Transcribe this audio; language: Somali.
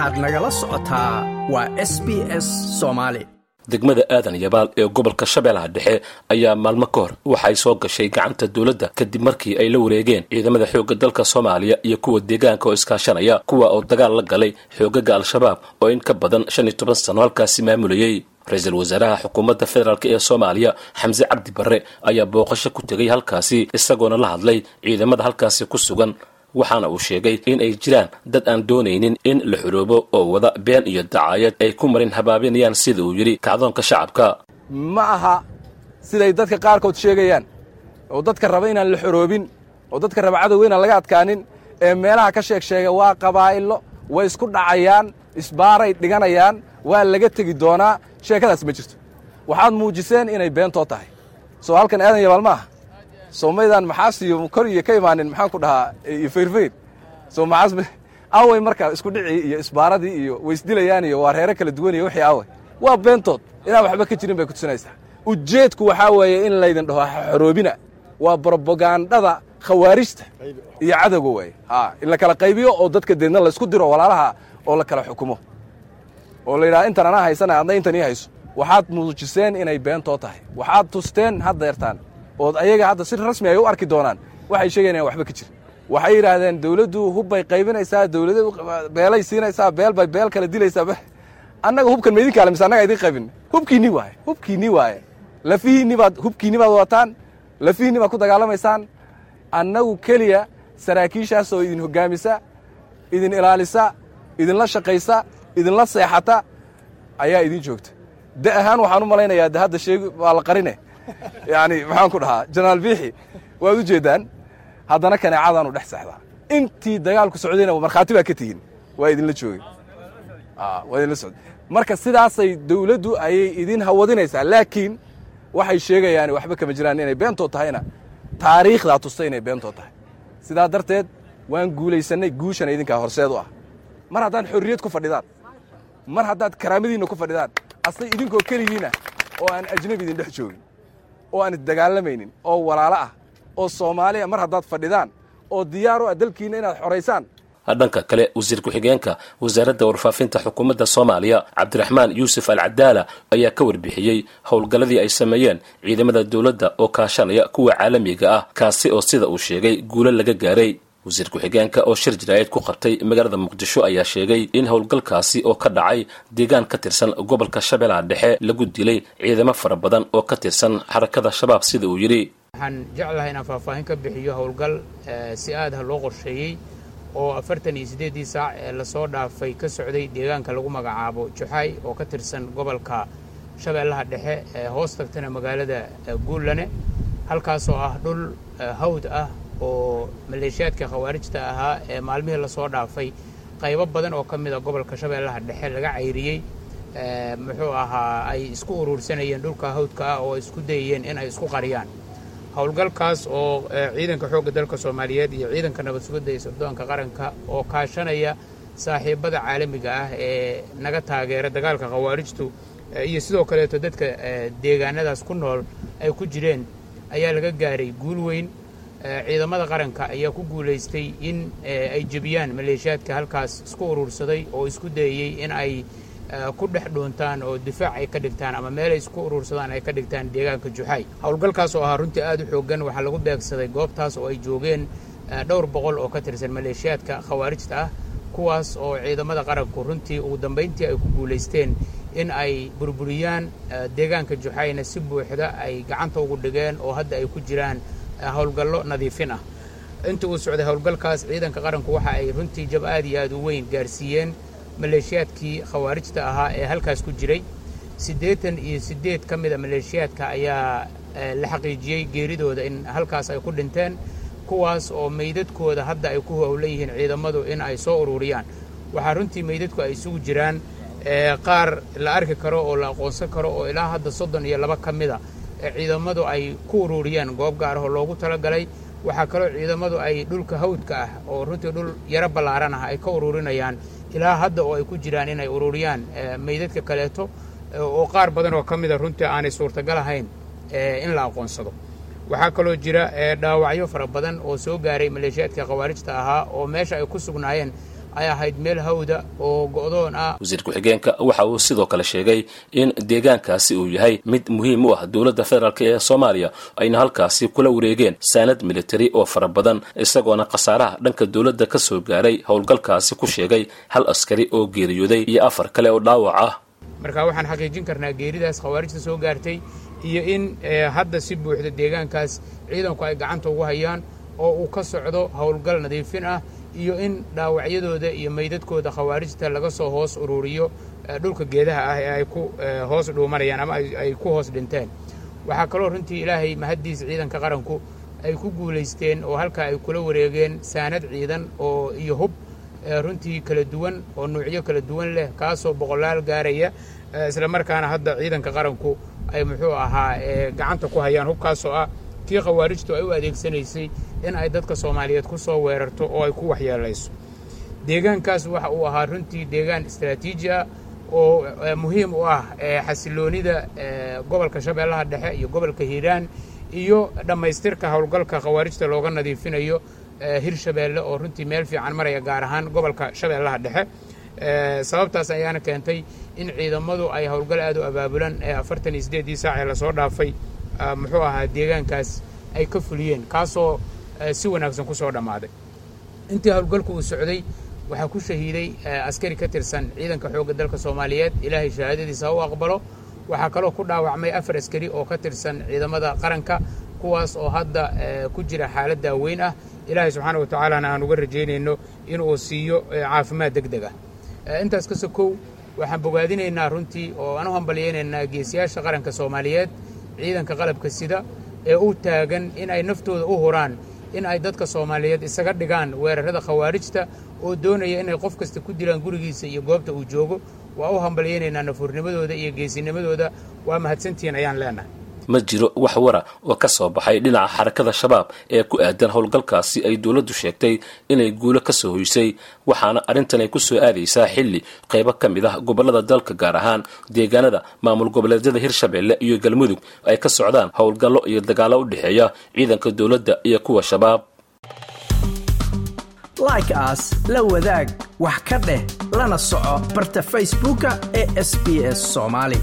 waxaad nagala socotaa waa s b s soomaali degmada aadan yabaal ee gobolka shabeellaha dhexe ayaa maalmo ka hor waxay soo gashay gacanta dowladda kadib markii ay la wareegeen ciidamada xoogga dalka soomaaliya iyo kuwa deegaanka oo iskaashanaya kuwa oo dagaal la galay xoogaga al-shabaab oo in ka badan shan iyo toban sano halkaasi maamulayey ra'iisul wasaaraha xukuumadda federaalk ee soomaaliya xamse cabdi barre ayaa booqasho ku tegay halkaasi isagoona la hadlay ciidamada halkaasi ku sugan waxaana uu sheegay in ay jiraan dad aan doonaynin in la xoroobo oo wada been iyo dacaayad ay ku marin habaabinayaan sida uu yidhi kacdoonka shacabka. Ma aha siday dadka qaarkood sheegayaan oo dadka raba inaan la xoroobin oo dadka raba cadowga inaan laga adkaanin ee meelaha ka sheeg sheega waa qabaa'ilo way isku dhacayaan isbaaray dhiganayaan waa laga tegi doonaa. Sheekadaas ma jirto. Waxaad muujiseen inay beentoo tahay. Soo halkan aadan yabaal ma aha soo maydaan maxaas iyo kor iyo ka imaanin maxaan ku dhahaa iyo fayrfayr soo maxaas away marka isku dhicii iyo isbaaradii iyo waysdilayaan iyo waa reero kala duwan iyo wixii away waa beentood. Inaan waxba ka jirin bay kutusinaysaa ujeedku waxaa weeye in laydin dhaho xoroobina. Waa brobagandada khawaarijta iyo cadowga waaye ha in la kala qaybiyo oo dadka deedna laysku diro walaalaha oo la kala xukumo. Oo la yidhaha intan anaa haysana adna intan ii hayso. Waxaad muujiseen inay beentoo tahay. Waxaad tusteen haddeertaan ood ayaga hadda si rasmi ay u arki doonaan waxay sheegayan waxba ka jirin waxay yidhaahdeen dawladdu hubbay qaybinaysaa dawlada beelay siinaysaa beel bay beel kala dilaysaa. Annaga hubkan ma idin kaale mise annaga idin qaybin. Hubkiinni waaye hubkiinni waaye. Lafihiinni baad hubkiinni baad wadataan lafihiinni baad ku dagaalamaysaan. Annagu keliya saraakiishaas oo idin hoggaamisa idin ilaalisa idinla shaqaysa idinla seexata ayaa idin joogta. Da ahaan waxaan u malaynayaa de hadda sheeg waa la qarine yani maxaan ku dhahaa jenaraal biixi waad u jeeddaan haddana kaneecadaanu dhex seexdaa intii dagaalku socdayna markhaati baa ka tihin waa idinla joogay waa idinla socday marka sidaasay dawladdu ayay idin hawadinaysaa laakiin waxay sheegayaan waxba kama jiraan inay beentoo tahayna. Taariikhdaa tustay inay beentoo tahay. Sidaa darteed waan guulaysannay guushana idinkaa horseed u ah. Mar haddaad xorriyad ku fadhidaan mar haddaad karaamadiinna ku fadhidaan asay idinkoo keligiinna oo aan ajnabi idin dhex joogin oo aan isdagaalamaynin oo walaalo ah oo soomaaliya mar haddaad fadhidaan oo diyaar u ah dalkiinna inaad xoraysaan dhanka kale wasiir ku-xigeenka wasaaradda warfaafinta xukuumadda soomaaliya cabdiraxmaan yuusuf alcadaala ayaa ka warbixiyey howlgalladii ay sameeyeen ciidamada dowladda oo kaashanaya kuwa caalamiga ah kaasi oo sida uu sheegay guulo laga gaaray wasiir ku-xigeenka oo shir jaraa'id ku qabtay magaalada muqdisho ayaa sheegay in howlgalkaasi oo ka dhacay deegaan ka tirsan gobolka shabeellaha dhexe lagu dilay ciidamo fara badan oo ka tirsan xarakada shabaab sida uu yidhi. Waxaan jeclahay inaan faahfaahin ka bixiyo howlgal si aadha loo qorsheeyey oo afartan iyo siddeeddii saac ee la soo dhaafay ka socday deegaanka lagu magacaabo juxaay oo ka tirsan gobolka shabeellaha dhexe ee hoos tagtana magaalada guullane halkaasoo ah dhul hawd ah oo maleeshiyaadka khawaarijta ahaa ee maalmihii la soo dhaafay qaybo badan oo ka mid a gobolka shabeellaha dhexe laga cayriyey muxuu ahaa ay isku uruursanayeen dhulka hawdka ah oo isku dayayeen in ay isku qariyaan. Howlgalkaas oo ciidanka xoogga dalka soomaaliyeed iyo ciidanka nabad sugidda iyo sirdoonka qaranka oo kaashanaya saaxiibada caalamiga ah ee naga taageera dagaalka khawaarijtu iyo sidoo kaleeto dadka deegaanadaas ku nool ay ku jireen ayaa laga gaaray guul weyn ciidamada qaranka ayaa ku guulaystay in ay jebiyaan maleeshiyaadka halkaas isku uruursaday oo isku dayayey in ay ku dhex dhuuntaan oo difaac ay ka dhigtaan ama meelay isku uruursadaan ay ka dhigtaan deegaanka juxaay. Howlgalkaas oo ahaa runtii aad u xooggan waxaa lagu beegsaday goobtaas oo ay joogeen dhowr boqol oo ka tirsan maleeshiyaadka khawaarijta ah kuwaas oo ciidamada qaranku runtii ugu dambayntii ay ku guulaysteen in ay burburiyaan deegaanka juxaayna si buuxda ay gacanta ugu dhigeen oo hadda ay ku jiraan howlgallo nadiifin ah. Inta uu socday howlgalkaas ciidanka qaranku waxa ay runtii jab aad iyo aad u weyn gaarsiiyeen maleeshiyaadkii khawaarijta ahaa ee halkaas ku jiray. Siddeetan iyo siddeed ka mid a maleeshiyaadka ayaa la xaqiijiyey geeridooda in halkaas ay ku dhinteen kuwaas oo meydadkooda hadda ay ku howlan yihiin ciidamadu in ay soo ururiyaan. Waxaa runtii meydadku ay isugu jiraan qaar la arki karo oo la aqoonsan karo oo ilaa hadda soddon iyo laba ka mida ciidamadu ay ku ururiyeen goob gaar ah oo loogu talagalay. Waxaa kaloo ciidamadu ay dhulka hawdka ah oo runtii dhul yaro ballaaran ah ay ka ururinayaan. Ilaa hadda oo ay ku jiraan inay ururiyaan meydadka kaleeto oo qaar badan oo ka mida runtii aanay suurtagal ahayn in la aqoonsado. Waxaa kaloo jira dhaawacyo fara badan oo soo gaaray maleeshiyaadka khawaarijta ahaa oo meesha ay ku sugnaayeen ay ahayd meel hawda oo go'doon ah. Wasiir ku-xigeenka waxa uu sidoo kale sheegay in deegaankaasi uu yahay mid muhiim u ah dowladda federaalk ee soomaaliya. Ayna halkaasi kula wareegeen saanad militari oo fara badan isagoona khasaaraha dhanka dowladda ka soo gaaray howlgalkaasi ku sheegay hal askari oo geeriyooday iyo afar kale oo dhaawac ah. Marka waxaan xaqiijin karnaa geeridaas khawaarijta soo gaartay iyo in hadda si buuxda deegaankaas ciidanku ay gacanta ugu hayaan oo uu ka socdo howlgal nadiifin ah iyo in dhaawacyadooda iyo meydadkooda khawaarijta laga soo hoos ururiyo dhulka geedaha ah ee ay ku hoos dhuumanayaan ama ay ku hoos dhinteen. Waxaa kaloo runtii ilaahay mahaddiis ciidanka qaranku ay ku guulaysteen oo halkaa ay kula wareegeen saanad ciidan oo iyo hub runtii kala duwan oo nuucyo kala duwan leh kaasoo boqolaal gaaraya isla markaana hadda ciidanka qaranku ay muxuu ahaa gacanta ku hayaan. Hubkaasoo ah kii khawaarijtu ay u adeegsanaysay in ay dadka soomaaliyeed ku soo weerarto oo ay ku waxyeelayso deegaankaas waxa uu ahaa runtii deegaan istraatiiji ah oo muhiim u ah xasiloonida gobolka shabeellaha dhexe iyo gobolka hiiraan iyo dhammaystirka howlgalka khawaarijta looga nadiifinayo hirshabeelle oo runtii meel fiican maraya gaar ahaan gobolka shabeellaha dhexe. Sababtaas ayaana keentay in ciidamadu ay howlgal aad u abaabulan ee afartan iyo siddeeddii saac ee la soo dhaafay muxuu ahaa deegaankaas ay ka fuliyeen kaasoo si wanaagsan ku dhammaaday intii howlgalku uu socday waxaa ku shahiiday askari ka tirsan ciidanka xoogga dalka soomaaliyeed. Ilaahay shahaadadiisa ha u aqbalo. Waxaa kaloo ku dhaawacmay afar askari oo ka tirsan ciidamada qaranka kuwaas oo hadda ku jira xaalad daaweyn ah. Ilaahay subxaana wa tacaalana aan uga rajaynayno inuu siiyo caafimaad deg deg ah intaas ka sokow waxaan bogaadinaynaa runtii oo aan u hambalyaynaynaa geesiyaasha qaranka soomaaliyeed ciidanka qalabka sida ee u taagan in ay naftooda u huraan in ay dadka soomaaliyeed isaga dhigaan weerarada khawaarijta oo doonaya inay qof kasta ku dilaan gurigiisa iyo goobta uu joogo. Waa u hambalyaynaynaa nafuurnimadooda iyo geesinimadooda waa mahadsantihiin ayaan leenahay ma jiro wax wara oo ka soo baxay dhinaca xarakada shabaab ee ku aadan howlgalkaasi ay dowladdu sheegtay inay guulo ka soo hoysay waxaana arrintan ay ku aadaysaa xilli qaybo ka mid ah gobollada dalka gaar ahaan deegaanada maamul goboleedyada hirshabeelle iyo galmudug ay ka socdaan howlgallo iyo dagaallo u dhexeeya ciidanka dowladda iyo kuwa shabaab. Like aas la wadaag wax ka dheh lana soco barta facebooka ee sb soomaali